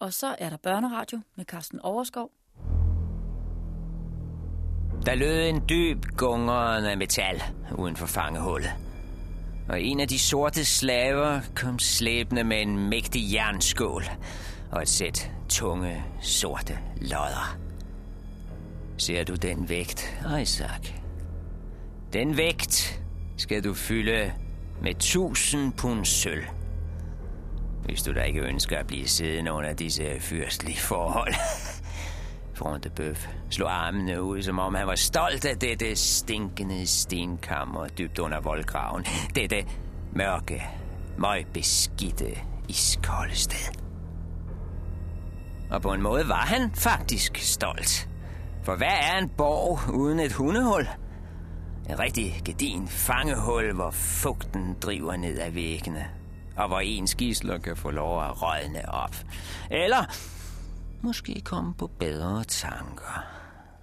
Og så er der børneradio med Carsten Overskov. Der lød en dyb gungerne metal uden for fangehullet. Og en af de sorte slaver kom slæbende med en mægtig jernskål og et sæt tunge, sorte lodder. Ser du den vægt, Isaac? Den vægt skal du fylde med tusind pund sølv. Hvis du da ikke ønsker at blive siddende under disse fyrstlige forhold. Frontebøf slog armene ud, som om han var stolt af dette stinkende stenkammer dybt under voldgraven. Dette mørke, møgbeskidte, iskolde sted. Og på en måde var han faktisk stolt. For hvad er en borg uden et hundehul? En rigtig gedin fangehul, hvor fugten driver ned ad væggene, og hvor ens gisler kan få lov at rådne op. Eller måske komme på bedre tanker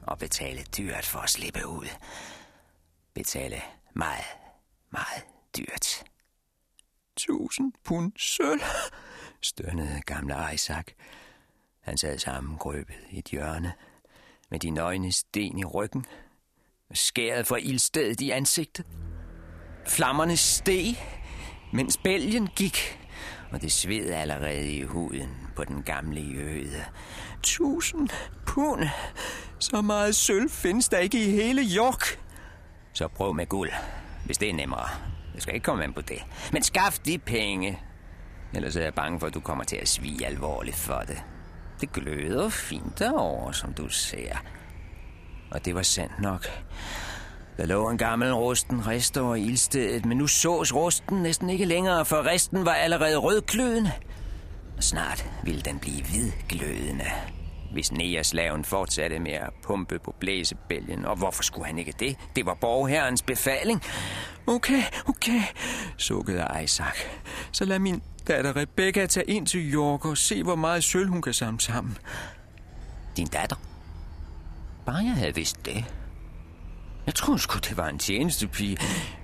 og betale dyrt for at slippe ud. Betale meget, meget dyrt. Tusind pund sølv, stønnede gamle Isaac. Han sad sammengrøbet i et hjørne, med de nøgne sten i ryggen, skæret fra ildstedet i ansigtet. Flammerne steg, mens bælgen gik, og det sved allerede i huden på den gamle jøde. Tusind pund. Så meget sølv findes der ikke i hele York. Så prøv med guld, hvis det er nemmere. Jeg skal ikke komme ind på det. Men skaff de penge. Ellers er jeg bange for, at du kommer til at svige alvorligt for det. Det gløder fint derovre, som du ser. Og det var sandt nok. Der lå en gammel rusten rest over ildstedet, men nu sås rusten næsten ikke længere, for resten var allerede rødglødende. Og snart ville den blive hvidglødende, hvis Neaslaven fortsatte med at pumpe på blæsebælgen. Og hvorfor skulle han ikke det? Det var borgherrens befaling. Okay, okay, sukkede Isaac. Så lad min datter Rebecca tage ind til York og se, hvor meget sølv hun kan samle sammen. Din datter? Bare jeg havde vidst det. Jeg troede sgu, det var en tjenestepige.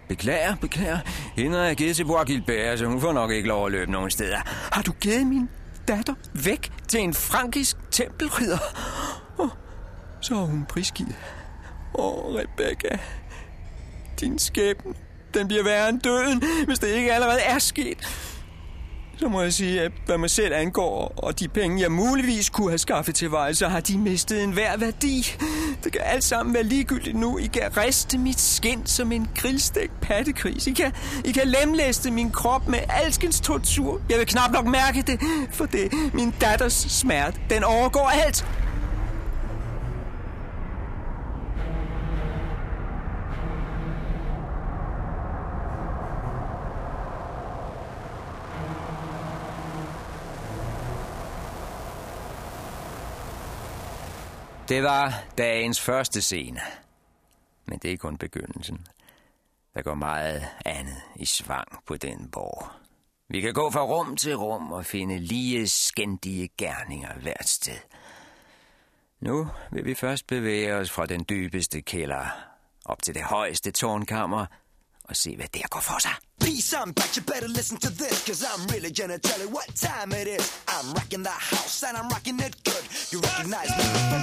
Beklager, beklager. Hende har jeg givet til Bois Gilbert, så hun får nok ikke lov at løbe nogen steder. Har du givet min datter væk til en frankisk tempelridder? Oh, så er hun prisgivet. Åh, oh, Rebecca. Din skæbne, den bliver værre end døden, hvis det ikke allerede er sket så må jeg sige, at hvad mig selv angår, og de penge, jeg muligvis kunne have skaffet til vej, så har de mistet en hver værdi. Det kan alt sammen være ligegyldigt nu. I kan riste mit skin som en grillstegt pattekris. I kan, I kan lemlæste min krop med alskens tortur. Jeg vil knap nok mærke det, for det min datters smerte. Den overgår alt. Det var dagens første scene. Men det er kun begyndelsen. Der går meget andet i svang på den borg. Vi kan gå fra rum til rum og finde lige skændige gerninger hvert sted. Nu vil vi først bevæge os fra den dybeste kælder op til det højeste tårnkammer og se, hvad der går for sig. Peace, I'm back, you better listen to this Cause I'm really gonna tell you what time it is I'm rocking the house and I'm rocking it good You recognize me from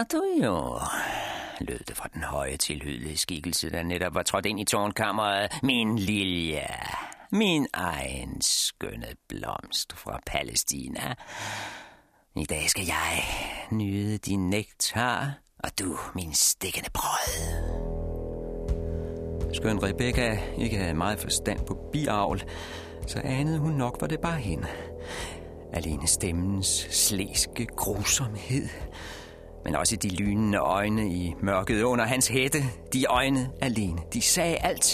er du jo, lød det fra den høje tilhydelige skikkelse, der netop var trådt ind i tårnkammeret. Min lille, min egen skønne blomst fra Palæstina. I dag skal jeg nyde din nektar, og du min stikkende brød. Skøn Rebecca ikke havde meget forstand på biavl, så anede hun nok, var det bare hende. Alene stemmens slæske grusomhed, men også de lynende øjne i mørket under hans hætte. De øjne alene, de sagde alt.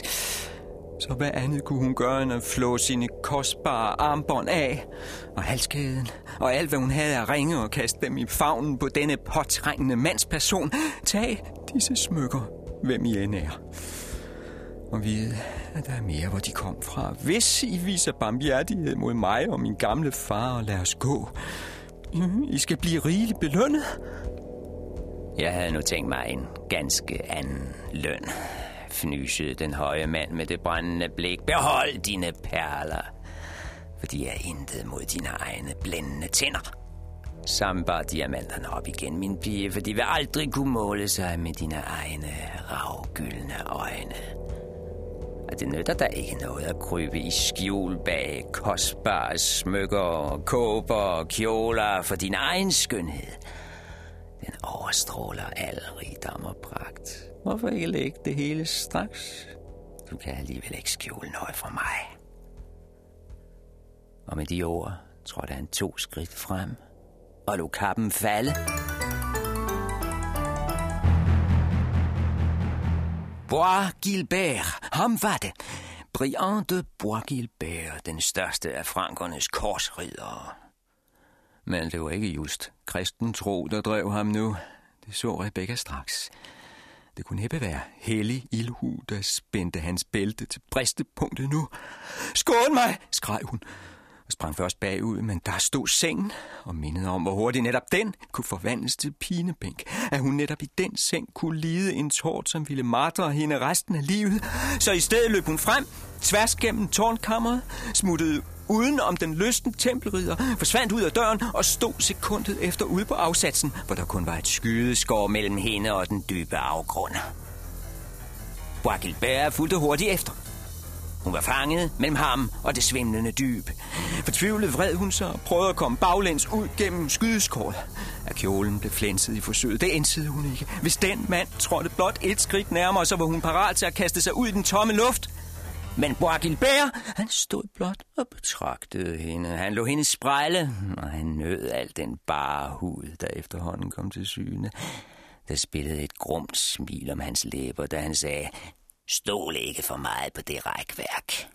Så hvad andet kunne hun gøre end at flå sine kostbare armbånd af, og halskæden, og alt hvad hun havde at ringe og kaste dem i favnen på denne påtrængende mandsperson. Tag disse smykker, hvem I end er og vide, at der er mere, hvor de kom fra. Hvis I viser barmhjertighed mod mig og min gamle far, og lad os gå. I skal blive rigeligt belønnet. Jeg havde nu tænkt mig en ganske anden løn. Fnysede den høje mand med det brændende blik. Behold dine perler, for de er intet mod dine egne blændende tænder. Sambar diamanterne op igen, min pige, for de vil aldrig kunne måle sig med dine egne ravgyldne øjne Og det nytter da ikke noget at krybe i skjul bag kostbare smykker, kåber og kjoler for din egen skønhed. Overstråler al rigdom og pragt. Hvorfor ikke lægge det hele straks? Du kan alligevel ikke skjule noget fra mig. Og med de ord trådte han to skridt frem og lå kappen falde. Bois Gilbert, ham var det. Brian de Bois Gilbert, den største af frankernes korsridere. Men det var ikke just kristen tro, der drev ham nu. Det så Rebecca straks. Det kunne næppe være hellig ildhu, der spændte hans bælte til bristepunktet nu. Skål mig, skreg hun og sprang først bagud, men der stod sengen og mindede om, hvor hurtigt netop den kunne forvandles til pinebænk. At hun netop i den seng kunne lide en tårt, som ville martre hende resten af livet. Så i stedet løb hun frem, tværs gennem tårnkammeret, smuttede uden om den lysten tempelridder, forsvandt ud af døren og stod sekundet efter ude på afsatsen, hvor der kun var et skydeskår mellem hende og den dybe afgrund. Bois fulgte hurtigt efter. Hun var fanget mellem ham og det svimlende dyb. Fortvivlet vred hun sig og prøvede at komme baglæns ud gennem skydeskåret. At kjolen blev flænset i forsøget, det indsede hun ikke. Hvis den mand trådte blot et skridt nærmere, så var hun parat til at kaste sig ud i den tomme luft. Men Bois Bær, han stod blot og betragtede hende. Han lå hende sprejle, og han nød al den bare hud, der efterhånden kom til syne. Der spillede et grumt smil om hans læber, da han sagde, Stol ikke for meget på det rækværk.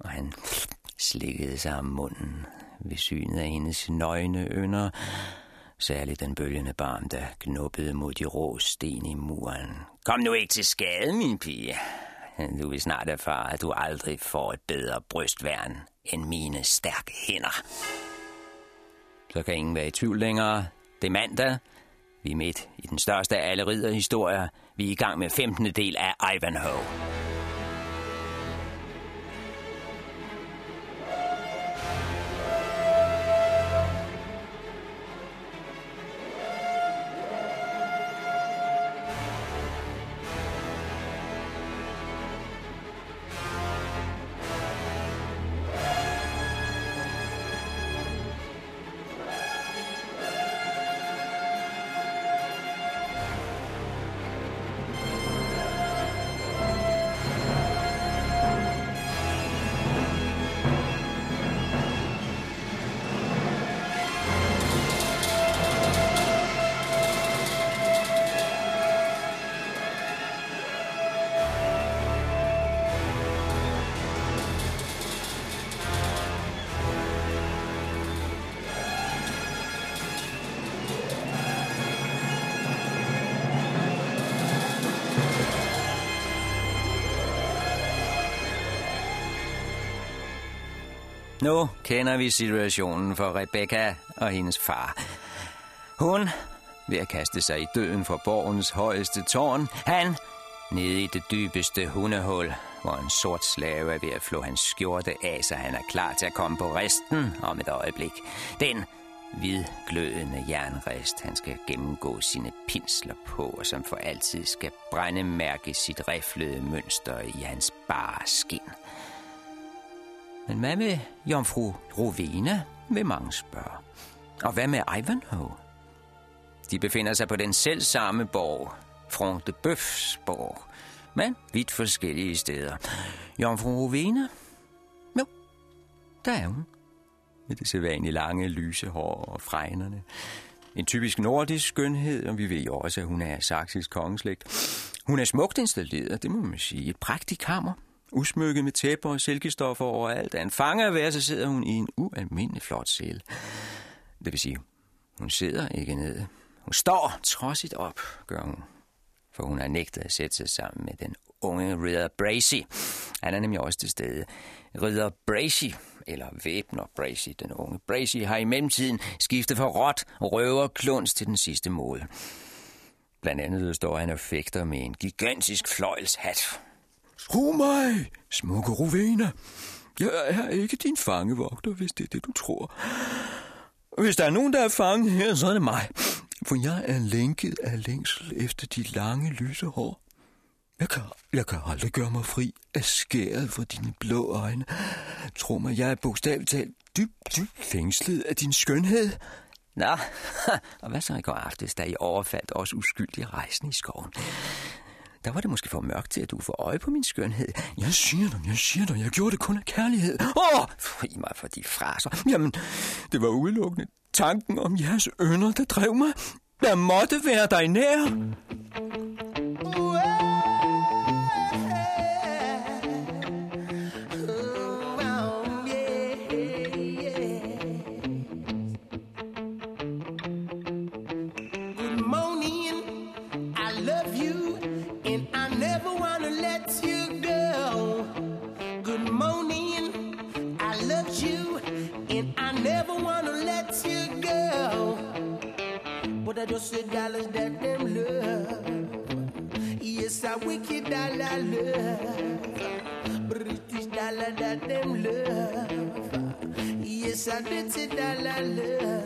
Og han slikkede sig om munden ved synet af hendes nøgne ønder, særligt den bølgende barm, der knuppede mod de rå sten i muren. Kom nu ikke til skade, min pige. Du vil snart erfare, at du aldrig får et bedre brystværn end mine stærke hænder. Så kan ingen være i tvivl længere. Det er mandag. Vi er midt i den største af alle ridderhistorier. Vi er i gang med 15. del af Ivanhoe. Nu kender vi situationen for Rebecca og hendes far. Hun ved at kaste sig i døden for borgens højeste tårn. Han nede i det dybeste hundehul, hvor en sort slave er ved at flå hans skjorte af, så han er klar til at komme på resten om et øjeblik. Den hvidglødende jernrest, han skal gennemgå sine pinsler på, og som for altid skal brændemærke sit riflede mønster i hans bare skin. Men hvad med jomfru Rovena, vil mange spørge. Og hvad med Ivanhoe? De befinder sig på den selv samme borg, Front de Bøfs borg, men vidt forskellige steder. Jomfru Rovena? Jo, der er hun. Med det sædvanlige lange, lyse hår og fregnerne. En typisk nordisk skønhed, og vi ved jo også, at hun er saksisk kongeslægt. Hun er smukt installeret, det må man sige. Et prægtigt kammer, Usmykket med tæpper og silkestoffer overalt. Af en fange at være, så sidder hun i en ualmindelig flot sæl. Det vil sige, hun sidder ikke ned. Hun står trodsigt op, gør hun. For hun har nægtet at sætte sig sammen med den unge Ridder Bracy. Han er nemlig også til stede. Ridder Bracy, eller væbner Bracy, den unge Bracy, har i mellemtiden skiftet fra råt og røver kluns til den sidste mål. Blandt andet står han og fægter med en gigantisk fløjlshat. Tro mig, smukke Rovena. Jeg er ikke din fangevogter, hvis det er det, du tror. Hvis der er nogen, der er fanget her, så er det mig. For jeg er lænket af længsel efter de lange, lyse hår. Jeg kan, jeg kan aldrig gøre mig fri af skæret for dine blå øjne. Tro mig, jeg er bogstaveligt talt dybt, dybt fængslet af din skønhed. Nå, og hvad så i går aftes, da I overfaldt os uskyldige rejsen i skoven? Der var det måske for mørkt til, at du får øje på min skønhed. Jeg siger dig, jeg siger dig, jeg gjorde det kun af kærlighed. Åh! Oh! Fri mig for de fraser. Jamen, det var udelukkende tanken om jeres ønder, der drev mig. Jeg måtte være dig nær. love. Yes, I did it, I love.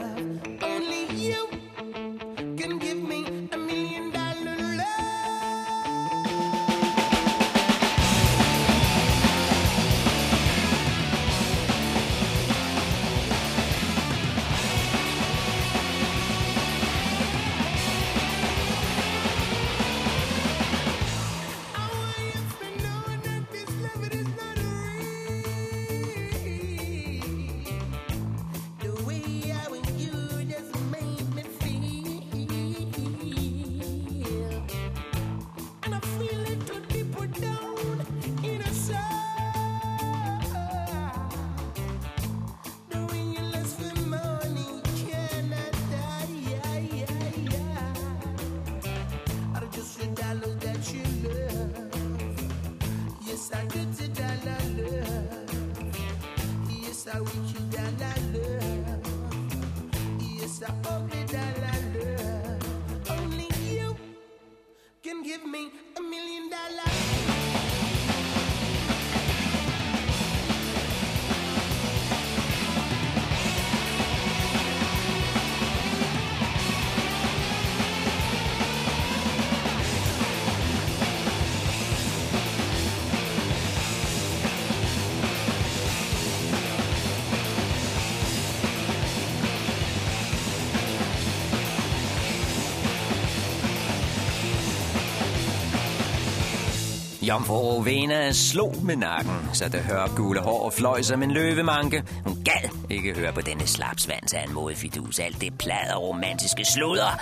Jomfru Rovena slog med nakken, så det hører gule hår og fløj som en løvemanke. Hun gad ikke høre på denne slapsvans af en modfidus. Alt det plader romantiske sludder.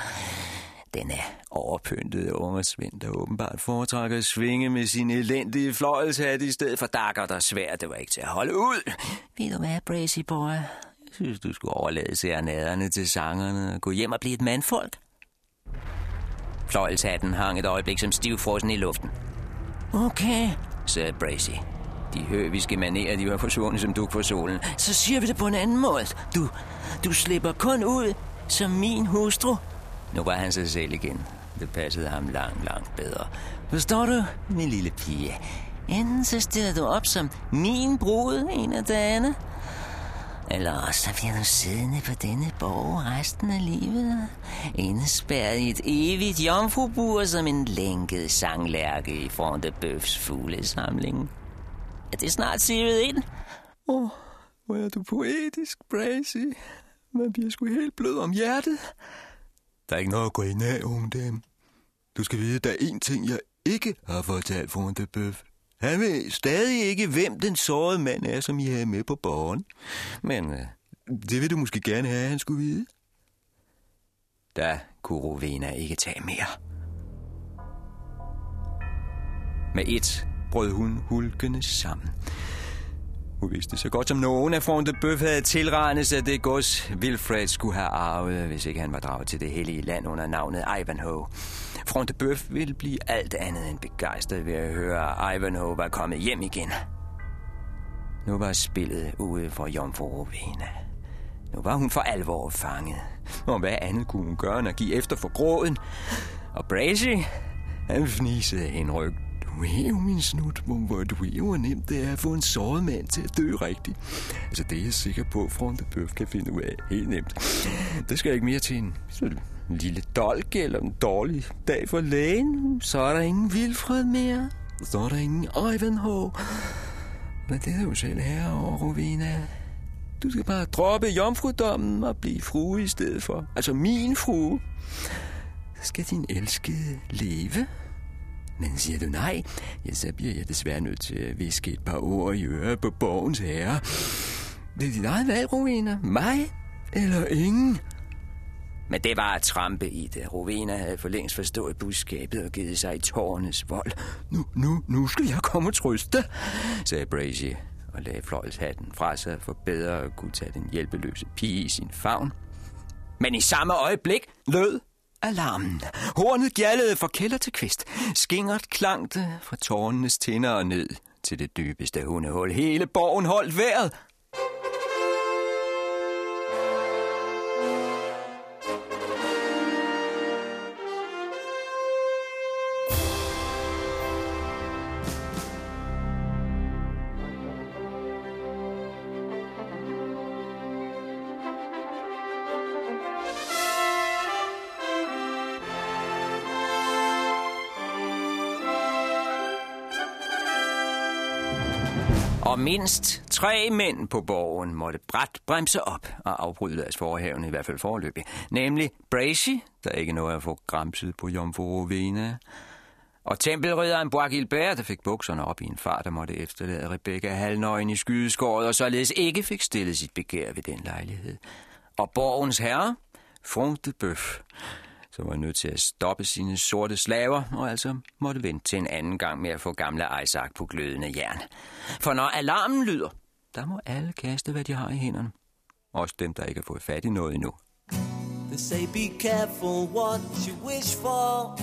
Den er overpyntede unge svend, der åbenbart foretrækker at svinge med sin elendige fløjelshat i stedet for dakker, der svært. Det var ikke til at holde ud. Ved du hvad, Brazy boy? Jeg synes, du skulle overlade serenaderne til sangerne og gå hjem og blive et mandfolk. Fløjelshatten hang et øjeblik som stivfrossen i luften. Okay, sagde Bracy. De høviske manerer, de var forsvundet som duk for solen. Så siger vi det på en anden måde. Du, du slipper kun ud som min hustru. Nu var han sig selv igen. Det passede ham langt, langt bedre. Forstår du, min lille pige? Enten så stiller du op som min brud en af dagene, eller også bliver du siddende på denne borg resten af livet. Indespærret i et evigt jomfrubur som en lænket sanglærke i front af bøfs fuglesamling. Er det snart sivet ind? Åh, oh, hvor er du poetisk, Bracy. Man bliver sgu helt blød om hjertet. Der er ikke noget at gå ind af, unge dame. Du skal vide, at der er én ting, jeg ikke har fortalt foran det bøf. Han ved stadig ikke, hvem den sårede mand er, som I havde med på borgen. Men øh, det vil du måske gerne have, han skulle vide. Da kunne Rovena ikke tage mere. Med et brød hun hulkende sammen. Hun vidste så godt som nogen, at Front de Bøf havde tilregnet sig det gods, Wilfred skulle have arvet, hvis ikke han var draget til det hellige land under navnet Ivanhoe. Front de Bøf ville blive alt andet end begejstret ved at høre, at Ivanhoe var kommet hjem igen. Nu var spillet ude for Jomfru Rovena. Nu var hun for alvor fanget. Og hvad andet kunne hun gøre end at give efter for gråden? Og Brazy, han fnisede henrygt du er jo min snut, hvor du er jo, hvor nemt det er at få en såret mand til at dø rigtigt. Altså, det er jeg sikker på, at Fronte Bøf kan finde ud af helt nemt. Det skal ikke mere til en, en lille dolk eller en dårlig dag for lægen. Så er der ingen Vilfred mere. Så er der ingen Ivanhoe. Men det er jo selv her over, Rovina. Du skal bare droppe jomfrudommen og blive frue i stedet for. Altså min frue. Så skal din elskede leve. Men siger du nej, ja, så bliver jeg desværre nødt til at viske et par ord i øret på borgens herre. Det er dit eget valg, Rowena. Mig eller ingen? Men det var at trampe i det. Rovena havde for længst forstået budskabet og givet sig i tårnes vold. Nu, nu, nu skal jeg komme og trøste, sagde Brazy og lagde fløjlshatten fra sig for bedre at kunne tage den hjælpeløse pige i sin favn. Men i samme øjeblik lød alarmen. Hornet gjaldede fra kælder til kvist. Skingert klangte fra tårnenes tinder og ned til det dybeste hundehul. Hele borgen holdt vejret. Mindst tre mænd på borgen måtte bræt bremse op og afbryde deres forhævne, i hvert fald forløbig. Nemlig Bracy, der ikke nåede at få græmset på Jomfru Rovena, og tempelridderen Bois Gilbert, der fik bukserne op i en far, der måtte efterlade Rebecca halvnøgen i skydeskåret, og således ikke fik stillet sit begær ved den lejlighed. Og borgens herre, Front de Bœuf, som var nødt til at stoppe sine sorte slaver, og altså måtte vente til en anden gang med at få gamle Isaac på glødende jern. For når alarmen lyder, der må alle kaste, hvad de har i hænderne. Også dem, der ikke har fået fat i noget endnu. They say be careful what you wish for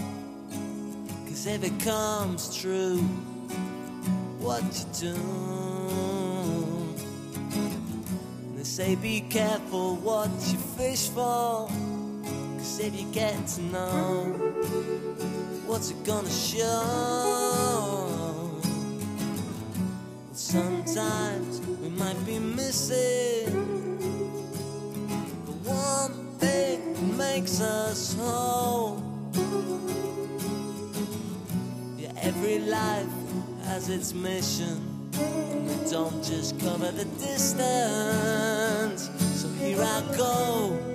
Cause if it comes true What you do They say be careful what you fish for Cause if you get to know What's it gonna show. Sometimes we might be missing The one thing that makes us whole. Yeah, every life has its mission. And we don't just cover the distance. So here I go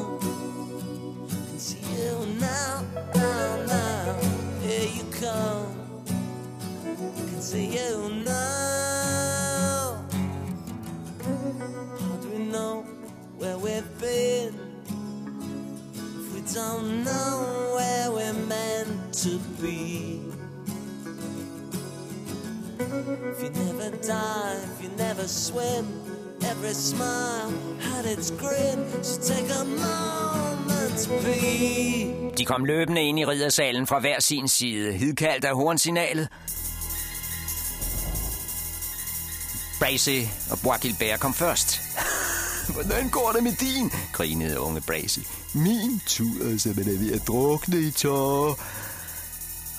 come. Can see you oh, now. How do we know where we've been? If we don't know where we're meant to be. If you never dive, if you never swim, every smile had its grin. So take a moment. De kom løbende ind i riddersalen fra hver sin side, hidkaldt af hornsignalet. Bracy og Bois kom først. Hvordan går det med din? grinede unge Bracy. Min tur er simpelthen ved at drukne i tårer.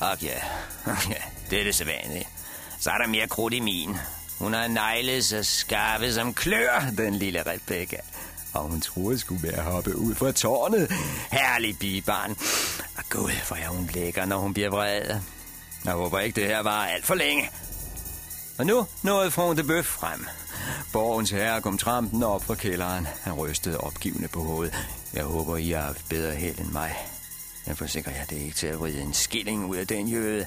Og ja, ok, ja, det er det sædvanlige. Så er der mere krudt i min. Hun har negle så skarpe som klør, den lille Rebecca. Og hun troede skulle være hoppe ud fra tårnet. Herlig bibarn. Og gud, hvor er hun lækker, når hun bliver vred. Jeg håber ikke, det her var alt for længe. Og nu nåede Front de Bøf frem. Borgens herre kom trampen op fra kælderen. Han rystede opgivende på hovedet. Jeg håber, I har haft bedre held end mig. Jeg forsikrer jer, det er ikke til at rydde en skilling ud af den jøde.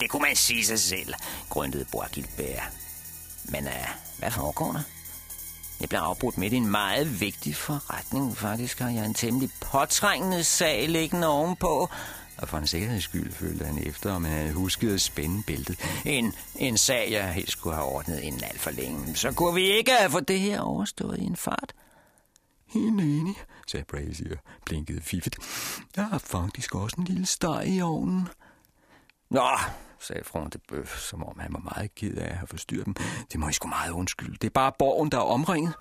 Det kunne man sige sig selv, grøntede Bois Men uh, hvad foregår der? Jeg bliver afbrudt midt i en meget vigtig forretning. Faktisk har jeg en temmelig påtrængende sag liggende ovenpå. Og for en sikkerheds skyld følte han efter, om han havde husket at spænde bæltet. En, en sag, jeg helst skulle have ordnet inden alt for længe. Så kunne vi ikke have fået det her overstået i en fart. Helt enig, sagde Brazy og blinkede fiffet. Jeg har faktisk også en lille steg i ovnen. Nå, sagde Front de Bøf, som om han var meget ked af at have forstyrret dem. Det må I sgu meget undskylde. Det er bare borgen, der er omringet.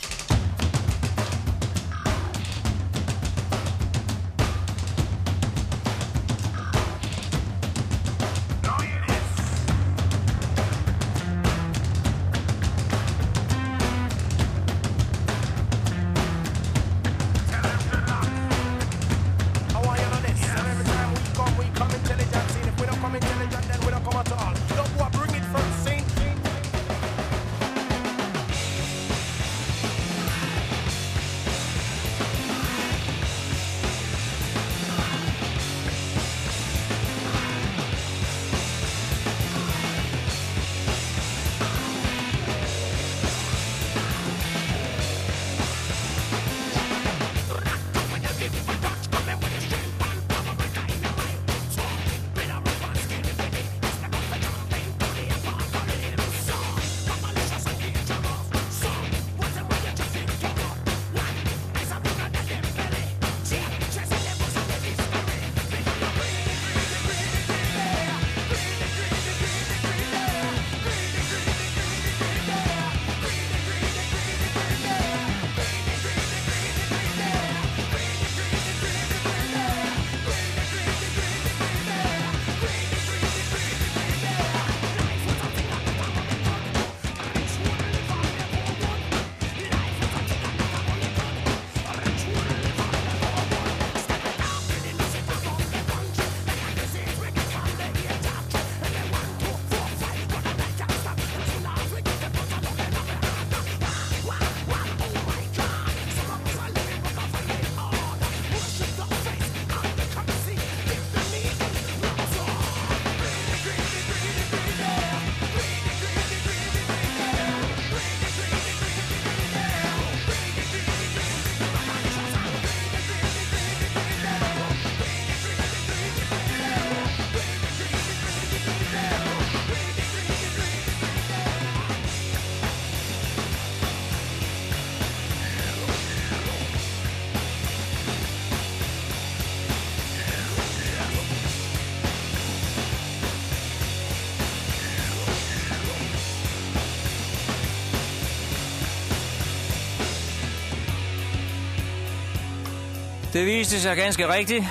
Det viste sig ganske rigtigt,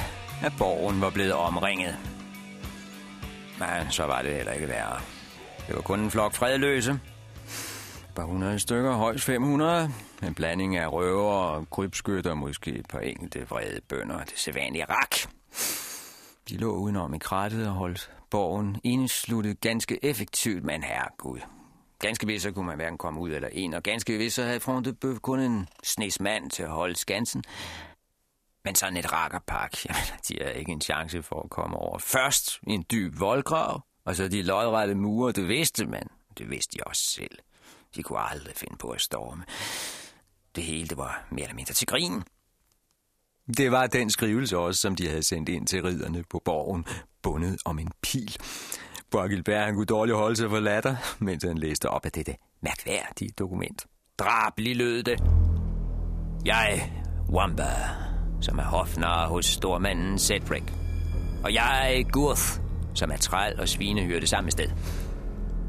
at borgen var blevet omringet. Men så var det heller ikke værre. Det var kun en flok fredløse. Et par hundrede stykker, højst 500. En blanding af røver og krybskytter, måske et par enkelte vrede bønder. Det sædvanlige rak. De lå udenom i krattet og holdt borgen indsluttet ganske effektivt, men herregud. Ganske vist så kunne man hverken komme ud eller ind, og ganske vist så havde Frontebøf kun en snes mand til at holde skansen. Men sådan et rakkerpak, jamen, de har ikke en chance for at komme over. Først en dyb voldgrav, og så de lodrette mure, det vidste man. Det vidste de også selv. De kunne aldrig finde på at storme. Det hele det var mere eller mindre til grin. Det var den skrivelse også, som de havde sendt ind til ridderne på borgen, bundet om en pil. Borgilbert han kunne dårligt holde sig for latter, mens han læste op af dette mærkværdige dokument. drabelig lød det. Jeg, Wamba, som er hofnar hos stormanden Cedric. Og jeg, Gurth, som er træl og svinehyrde samme sted.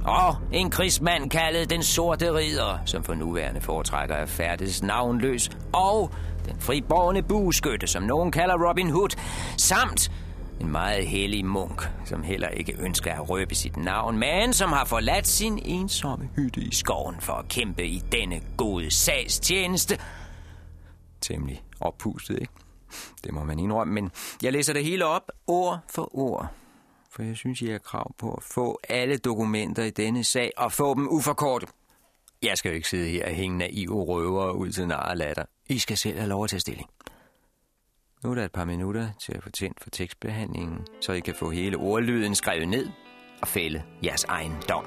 Og en krigsmand kaldet den sorte ridder, som for nuværende foretrækker er færdes navnløs. Og den friborgne bueskytte, som nogen kalder Robin Hood. Samt en meget hellig munk, som heller ikke ønsker at røbe sit navn, men som har forladt sin ensomme hytte i skoven for at kæmpe i denne gode sags tjeneste. Temmelig oppustet, ikke? Det må man indrømme, men jeg læser det hele op, ord for ord. For jeg synes, jeg har krav på at få alle dokumenter i denne sag og få dem uforkortet. Jeg skal jo ikke sidde her og hænge naive røver ud til nar latter. I skal selv have lov at tage stilling. Nu er der et par minutter til at få tændt for tekstbehandlingen, så I kan få hele ordlyden skrevet ned og fælde jeres egen dom.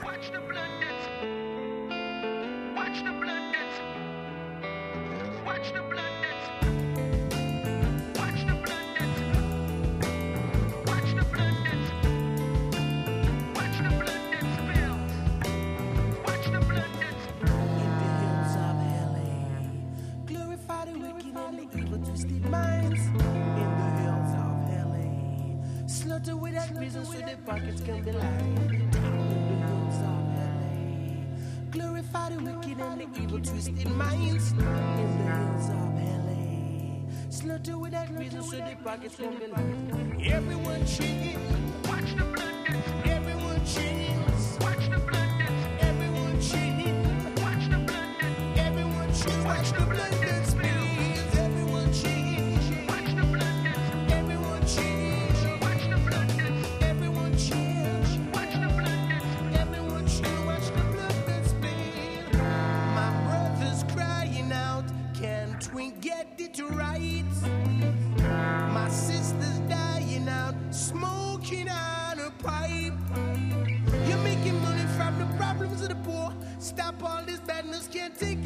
Slaughter without reason so their pockets can be lined. The glorify the wicked and the evil twisted minds. In the hills of LA, slaughter without reason so their pockets can be lined. Everyone cheering, Watch the blunders. everyone cheers, Stop all this badness, can't take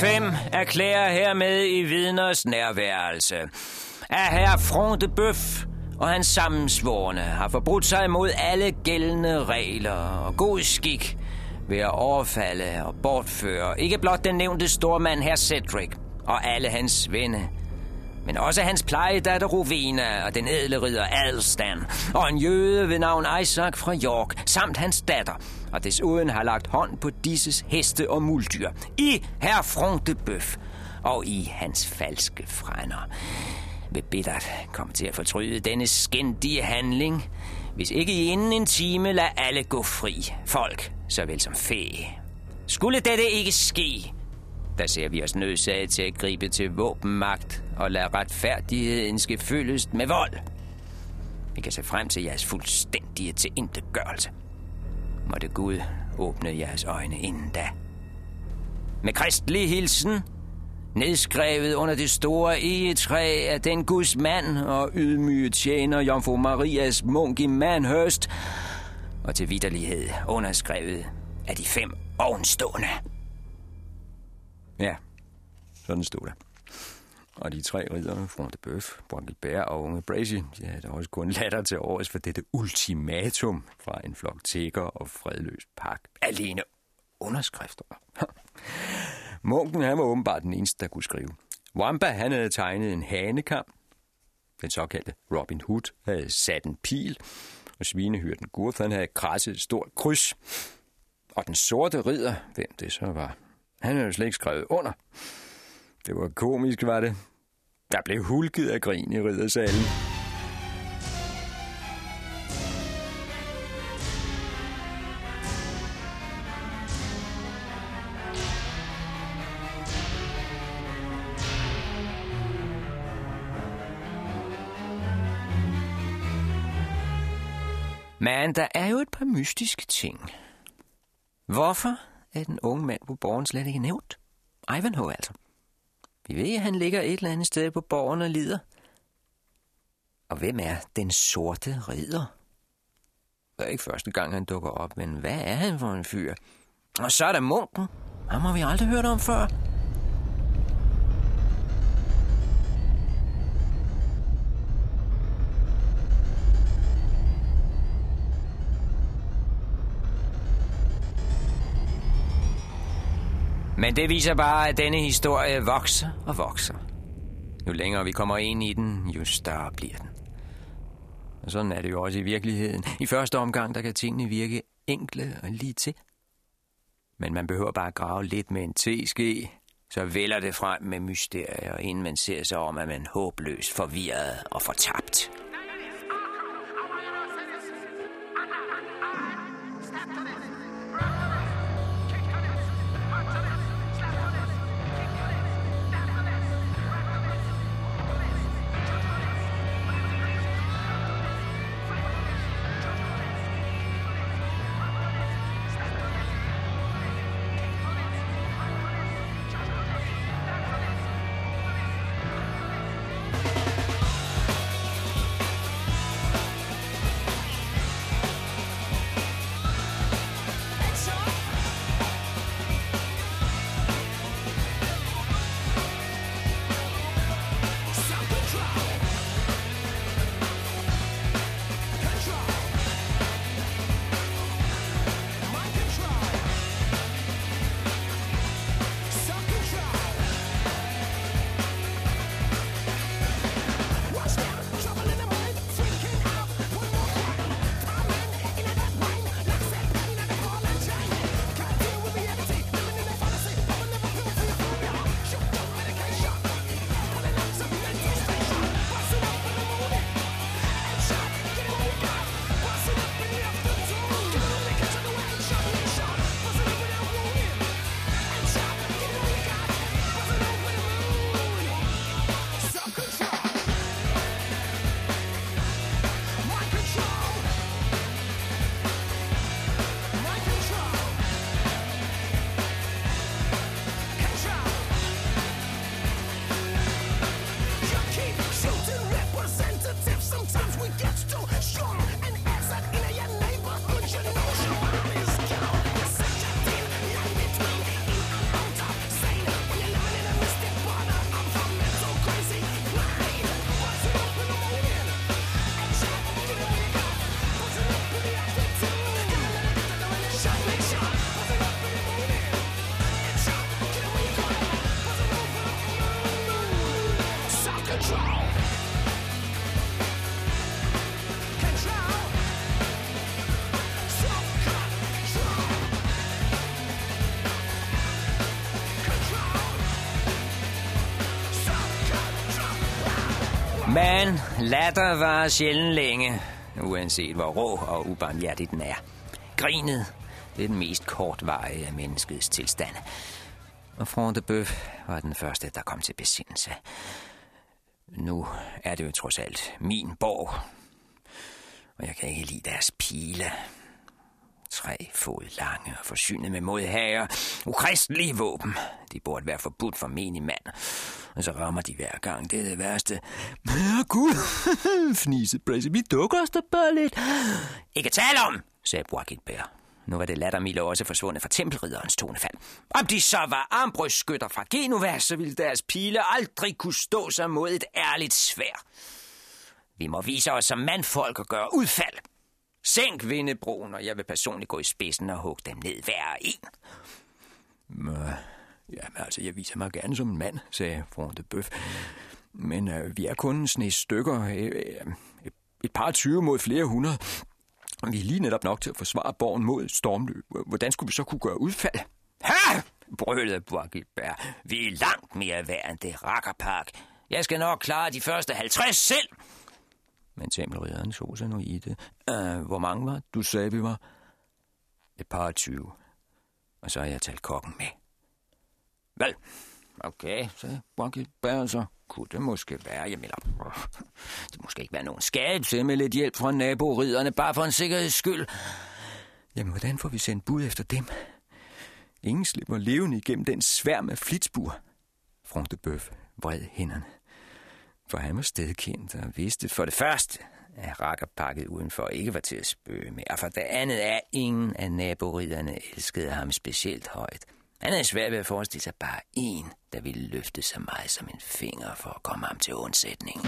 5 erklærer hermed i vidners nærværelse, at herr Front Bøf og hans sammensvorne har forbrudt sig mod alle gældende regler og god skik ved at overfalde og bortføre ikke blot den nævnte stormand herr Cedric og alle hans venne, men også hans plejedatter Rovena og den edle ridder Adelstan og en jøde ved navn Isaac fra York samt hans datter – og desuden har lagt hånd på disses heste og muldyr, i herr Frontebøf og i hans falske frænder. Vil bittert komme til at fortryde denne skændige handling, hvis ikke i inden en time lader alle gå fri, folk såvel som fæ. Skulle dette ikke ske, der ser vi os nødsaget til at gribe til våbenmagt og lade retfærdigheden ske fyldest med vold. Vi kan se frem til jeres fuldstændige tilintetgørelse. Måtte Gud åbne jeres øjne inden da. Med kristelig hilsen, nedskrevet under det store egetræ af den Guds mand og ydmyge tjener Jomfru Marias munk i Manhurst, og til vidderlighed underskrevet af de fem ovenstående. Ja, sådan stod der. Og de tre riddere, Front de Bøf, Brockelbær og Unge Brazy, de havde da også kun latter til års for dette ultimatum fra en flok tækker og fredløs pak. Alene underskrifter. Munken, han var åbenbart den eneste, der kunne skrive. Wamba, han havde tegnet en hanekam. Den såkaldte Robin Hood havde sat en pil, og svinehyrden Gurth, han havde krasset et stort kryds. Og den sorte ridder, hvem det så var, han havde jo slet ikke skrevet under. Det var komisk, var det. Der blev hulket af grin i riddersalen. Men der er jo et par mystiske ting. Hvorfor er den unge mand på borgen slet ikke nævnt? Ivanhoe altså. Vi ved, at han ligger et eller andet sted på borgen og lider. Og hvem er den sorte ridder? Det er ikke første gang, han dukker op, men hvad er han for en fyr? Og så er der munken. Ham har vi aldrig hørt om før. Men det viser bare, at denne historie vokser og vokser. Jo længere vi kommer ind i den, jo større bliver den. Og sådan er det jo også i virkeligheden. I første omgang, der kan tingene virke enkle og lige til. Men man behøver bare at grave lidt med en teske, så vælger det frem med mysterier, inden man ser sig om, at man er håbløst forvirret og fortabt. Latter var sjældent længe, uanset hvor rå og ubarmhjertig den er. Grinet, det er den mest kortvarige af menneskets tilstand. Og Front de Bøf var den første, der kom til besindelse. Nu er det jo trods alt min borg, og jeg kan ikke lide deres pile. Tre fod lange og forsynet med modhager. Ukristelige våben. De burde være forbudt for menig mand. Og så rammer de hver gang. Det er det værste. Herre gud, fnisede Bracy. Vi dukker os da bare lidt. Ikke tale om, sagde Joachim Bær. Nu var det lattermilde også forsvundet fra tempelridderens tonefald. Om de så var armbrystskytter fra Genova, så ville deres pile aldrig kunne stå sig mod et ærligt svær. Vi må vise os som mandfolk og gøre udfald. Sænk vindebroen, og jeg vil personligt gå i spidsen og hugge dem ned hver en. Jamen altså, jeg viser mig gerne som en mand, sagde Front de Bøf. Men øh, vi er kun en snes stykker. Øh, øh, et par 20 mod flere hundrede. Vi er lige netop nok til at forsvare borgen mod stormløb. Hvordan skulle vi så kunne gøre udfald? Ha! brølede Borgilbert. Vi er langt mere værd end det rakkerpark. Jeg skal nok klare de første 50 selv. Men tempelridderen så sig nu i det. Uh, øh, hvor mange var du sagde, vi var? Et par 20. Og så har jeg talt kokken med. Vel, okay, sagde bærer så kunne det måske være. Jeg mener, det måske ikke være nogen skabelse med lidt hjælp fra naboriderne, bare for en sikkerheds skyld. Jamen, hvordan får vi sendt bud efter dem? Ingen slipper levende igennem den sværm af flitsbur. Front de Bøf vred hænderne. For han var stedkendt og vidste for det første, at rakkerpakket udenfor ikke var til at spøge med, og for det andet er ingen af naboriderne elskede ham specielt højt. Han havde svært ved at forestille sig bare en, der ville løfte så meget som en finger for at komme ham til undsætning.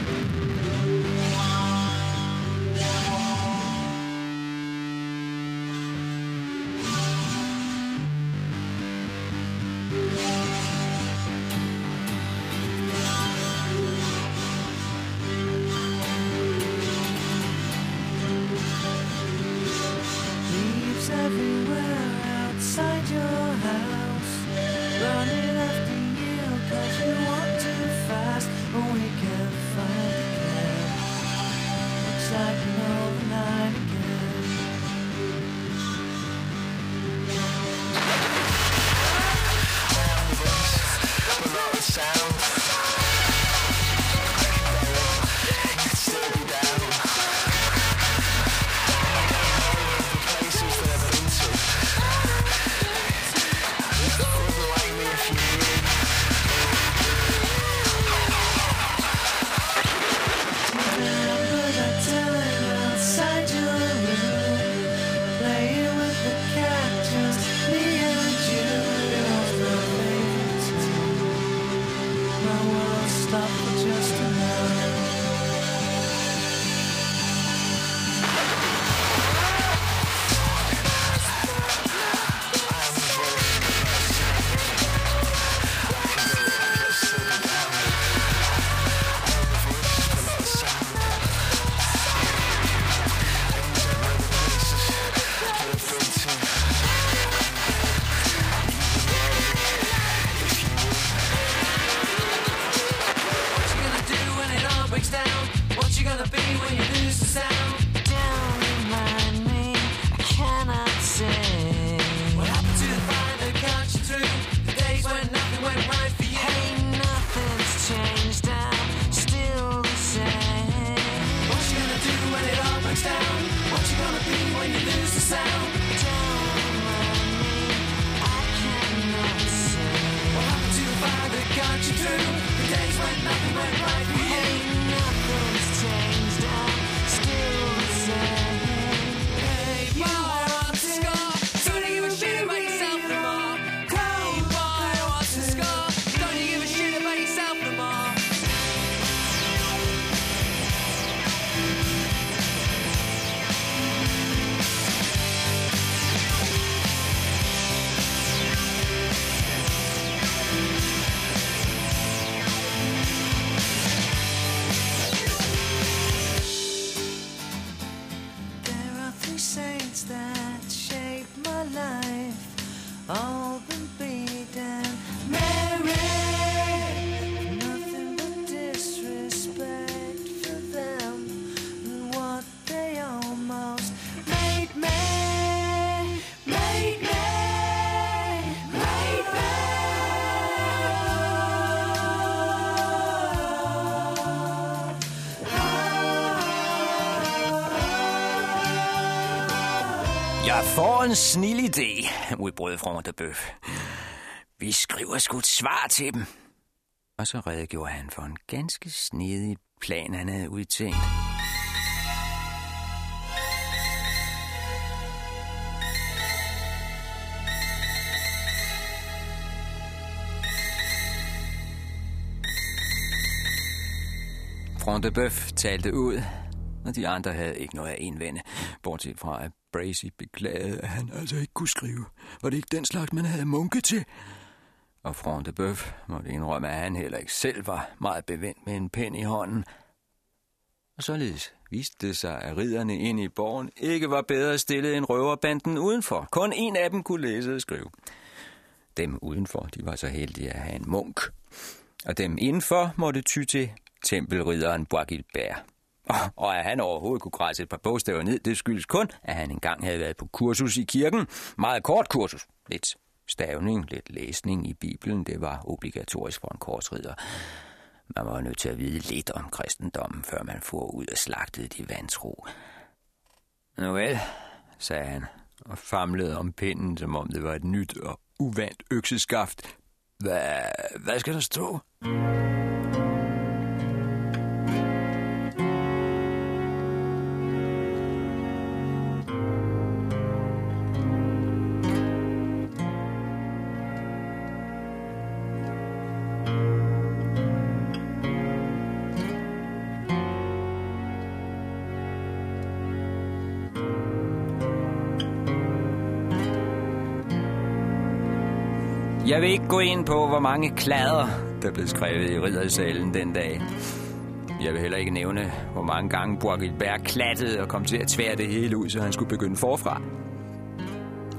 Får en snil idé, udbrød fru de Bøf. Vi skriver sgu et svar til dem. Og så redegjorde han for en ganske snedig plan, han havde udtænkt. Front de Bøf talte ud, og de andre havde ikke noget at indvende, bortset fra at Bracy beklagede, at han altså ikke kunne skrive. Var det ikke den slags, man havde munke til? Og Front de Bøf måtte indrømme, at han heller ikke selv var meget bevendt med en pen i hånden. Og således viste det sig, at ridderne inde i borgen ikke var bedre stillet end røverbanden udenfor. Kun en af dem kunne læse og skrive. Dem udenfor, de var så heldige at have en munk. Og dem indenfor måtte ty til tempelridderen Boagilbert. Og, at han overhovedet kunne græsse et par bogstaver ned, det skyldes kun, at han engang havde været på kursus i kirken. Meget kort kursus. Lidt stavning, lidt læsning i Bibelen, det var obligatorisk for en korsridder. Man var nødt til at vide lidt om kristendommen, før man får ud og slagtede de vantro. Nu vel, sagde han, og famlede om pinden, som om det var et nyt og uvandt økseskaft. Hvad, hvad skal der stå? Jeg vil ikke gå ind på, hvor mange klader, der blev skrevet i riddersalen den dag. Jeg vil heller ikke nævne, hvor mange gange Boagilbert klattede og kom til at tvære det hele ud, så han skulle begynde forfra.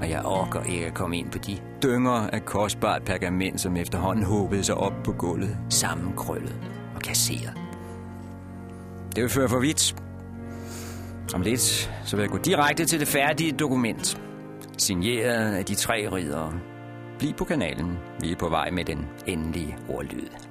Og jeg orker ikke at komme ind på de dynger af kostbart pergament, som efterhånden håbede sig op på gulvet, sammenkrøllet og kasseret. Det vil føre for vidt. Om lidt, så vil jeg gå direkte til det færdige dokument. Signeret af de tre ridere. Bliv på kanalen. Vi er på vej med den endelige ordlyd.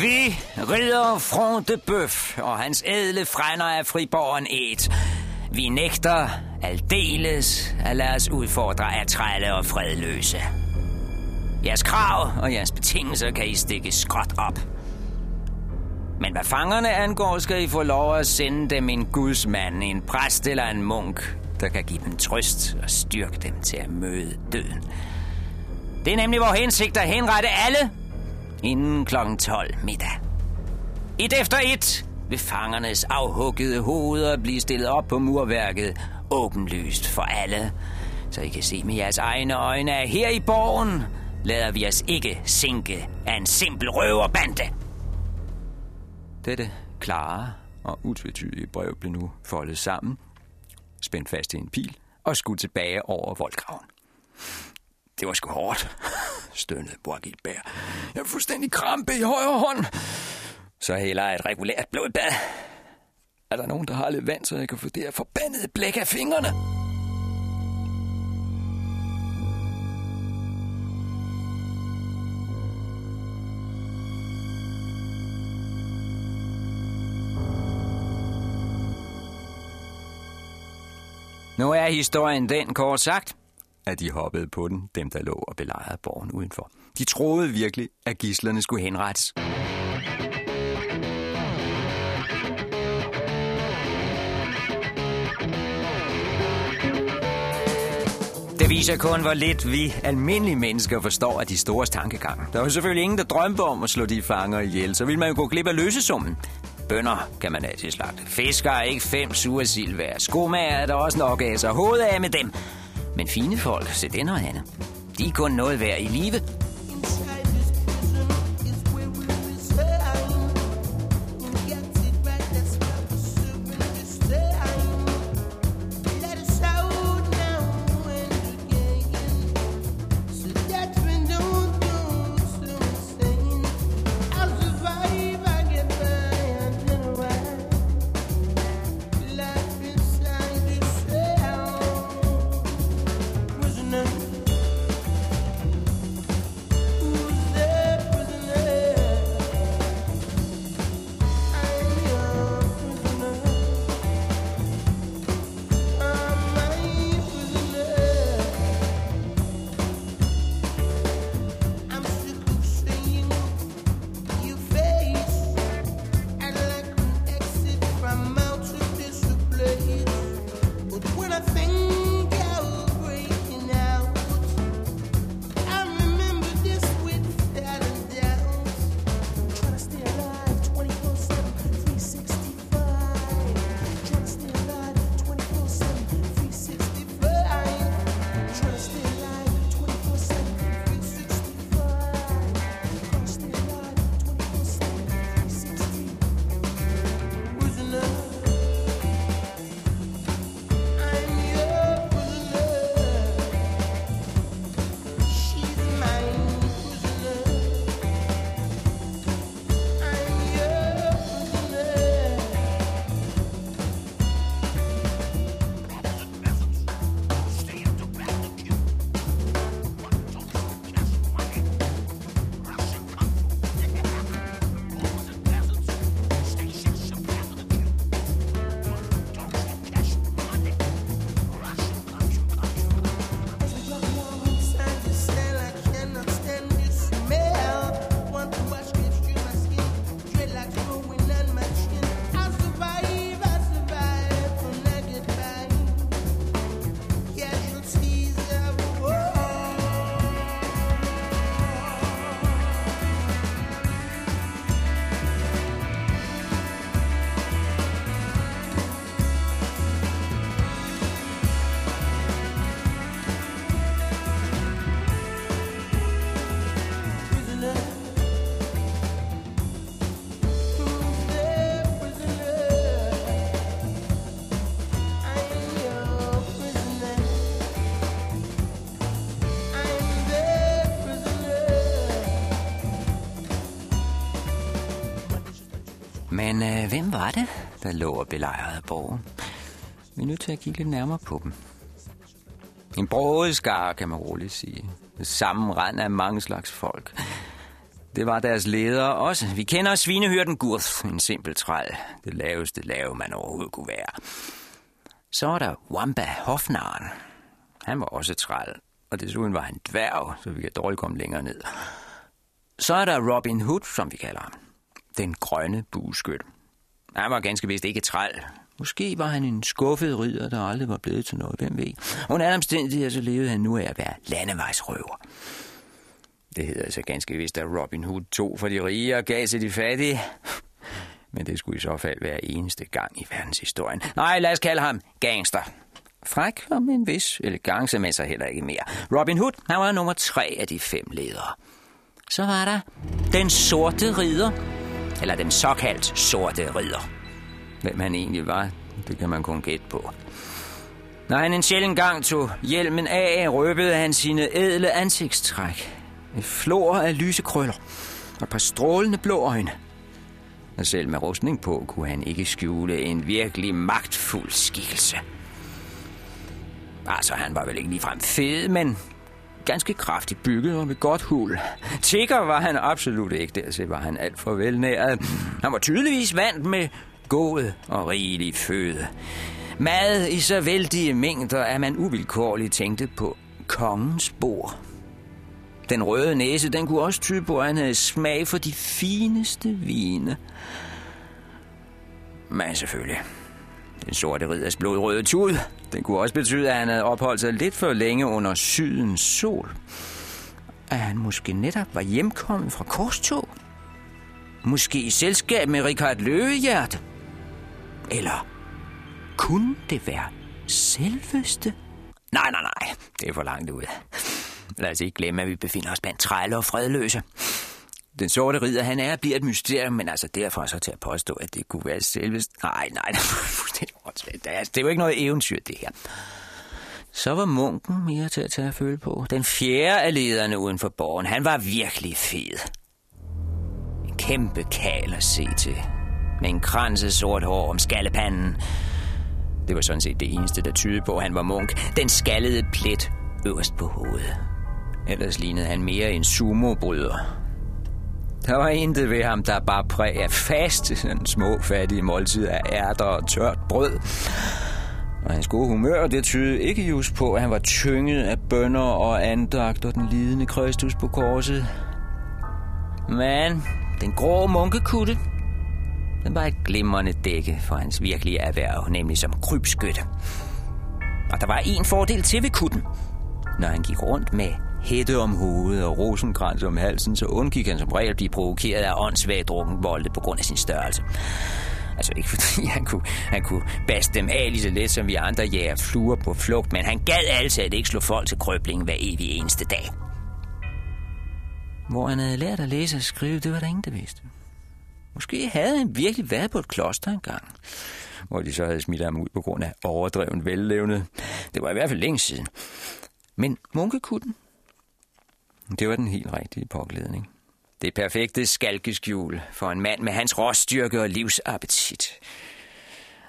Vi rider Front de Bøf og hans ædle frænder af friborgen et. Vi nægter aldeles at lade os udfordre af trælle og fredløse. Jeres krav og jeres betingelser kan I stikke skråt op. Men hvad fangerne angår, skal I få lov at sende dem en gudsmand, en præst eller en munk, der kan give dem trøst og styrke dem til at møde døden. Det er nemlig vores hensigt at henrette alle inden kl. 12 middag. Et efter et vil fangernes afhuggede hoveder blive stillet op på murværket åbenlyst for alle, så I kan se med jeres egne øjne, at her i borgen lader vi os ikke sinke af en simpel røverbande. Dette klare og utvetydige brev blev nu foldet sammen, spændt fast i en pil og skudt tilbage over voldgraven. Det var sgu hårdt, stønnede Borgit Bær. Jeg er fuldstændig krampe i højre hånd. Så heller et regulært blodbad. Er der nogen, der har lidt vand, så jeg kan få det her forbandede blæk af fingrene? Nu er historien den, kort sagt, at de hoppede på den, dem der lå og belejrede borgen udenfor. De troede virkelig, at gislerne skulle henrettes. Det viser kun, hvor lidt vi almindelige mennesker forstår af de store tankegange. Der er selvfølgelig ingen, der drømte om at slå de fanger ihjel. Så vil man jo gå glip af løsesummen. Bønder kan man altid slagte. Fisker er ikke fem sure sild. Skomager er der også nok af så Hovedet af med dem. Men fine folk, se det og Anne. andet. De er kun noget værd i live. Men øh, hvem var det, der lå og belejrede borgen? Vi er nødt til at kigge lidt nærmere på dem. En broget kan man roligt sige. Sammenrend af mange slags folk. Det var deres ledere også. Vi kender svinehyrden Gurth, en simpel træl. Det laveste lave, man overhovedet kunne være. Så var der Wamba Hofnaren. Han var også træl, og desuden var han dværg, så vi kan dårligt komme længere ned. Så er der Robin Hood, som vi kalder ham den grønne bueskyt. Han var ganske vist ikke træl. Måske var han en skuffet ridder, der aldrig var blevet til noget, hvem ved. Under alle omstændigheder så levede han nu af at være landevejsrøver. Det hedder altså ganske vist, at Robin Hood tog for de rige og gav til de fattige. Men det skulle i så fald være eneste gang i verdenshistorien. Nej, lad os kalde ham gangster. Fræk og med en vis elegance, men så heller ikke mere. Robin Hood, han var nummer tre af de fem ledere. Så var der den sorte ridder, eller den såkaldt sorte ridder. Hvem han egentlig var, det kan man kun gætte på. Når han en sjælden gang tog hjelmen af, røbede han sine edle ansigtstræk. Et flor af lysekrøller og et par strålende blå øjne. Og selv med rustning på kunne han ikke skjule en virkelig magtfuld skikkelse. Altså, han var vel ikke ligefrem fed, men ganske kraftigt bygget og med godt hul. Tigger var han absolut ikke, dertil var han alt for velnæret. Han var tydeligvis vant med god og rigelig føde. Mad i så vældige mængder, at man uvilkårligt tænkte på kongens bord. Den røde næse, den kunne også tyde på, at han havde smag for de fineste vine. Men selvfølgelig, den sorte ridders blodrøde tud, den kunne også betyde, at han havde opholdt sig lidt for længe under sydens sol. At han måske netop var hjemkommet fra korstog. Måske i selskab med Richard Løvehjerte. Eller kunne det være selveste? Nej, nej, nej. Det er for langt ud. Lad os ikke glemme, at vi befinder os blandt trælle og fredløse. Den sorte ridder, han er bliver et mysterium, men altså derfor så til at påstå, at det kunne være selve... Nej, nej, det er. Det er, det er jo ikke noget eventyr, det her. Så var munken mere til at tage at føle på. Den fjerde af lederne uden for borgen, han var virkelig fed. En kæmpe kal at se til. Med en kranse sort hår om skallepanden. Det var sådan set det eneste, der tydede på, at han var munk. Den skallede plet øverst på hovedet. Ellers lignede han mere en sumobryder. Der var intet ved ham, der bare præg af faste, sådan små fattige måltider af ærter og tørt brød. Og hans gode humør, det tydede ikke just på, at han var tynget af bønder og andagt og den lidende Kristus på korset. Men den grå munkekutte, den var et glimrende dække for hans virkelige erhverv, nemlig som krybskytte. Og der var en fordel til ved kutten. Når han gik rundt med hætte om hovedet og rosenkrans om halsen, så undgik han som regel at blive provokeret af åndssvagt drukken volde på grund af sin størrelse. Altså ikke fordi han kunne, han kunne baste dem af lige så let, som vi andre jager fluer på flugt, men han gad altså at ikke slå folk til krøbling hver evig eneste dag. Hvor han havde lært at læse og skrive, det var der ingen, der vidste. Måske havde han virkelig været på et kloster engang, hvor de så havde smidt ham ud på grund af overdreven vellevne. Det var i hvert fald længe siden. Men munkekutten, det var den helt rigtige påklædning. Det perfekte skalkeskjul for en mand med hans råstyrke og livsappetit.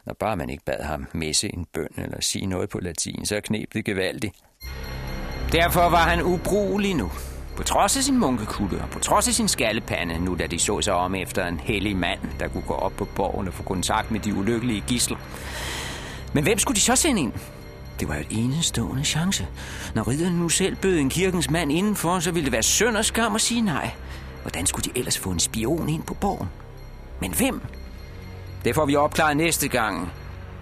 Når bare man ikke bad ham messe en bøn eller sige noget på latin, så knep det gevaldigt. Derfor var han ubrugelig nu. På trods af sin munkekutte og på trods af sin skallepande, nu da de så sig om efter en hellig mand, der kunne gå op på borgen og få kontakt med de ulykkelige gisler. Men hvem skulle de så sende ind? Det var jo et enestående chance. Når ridderen nu selv bød en kirkens mand indenfor, så ville det være synd og skam at sige nej. Hvordan skulle de ellers få en spion ind på borgen? Men hvem? Det får vi opklaret næste gang,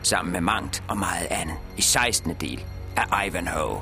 sammen med mangt og meget andet, i 16. del af Ivanhoe.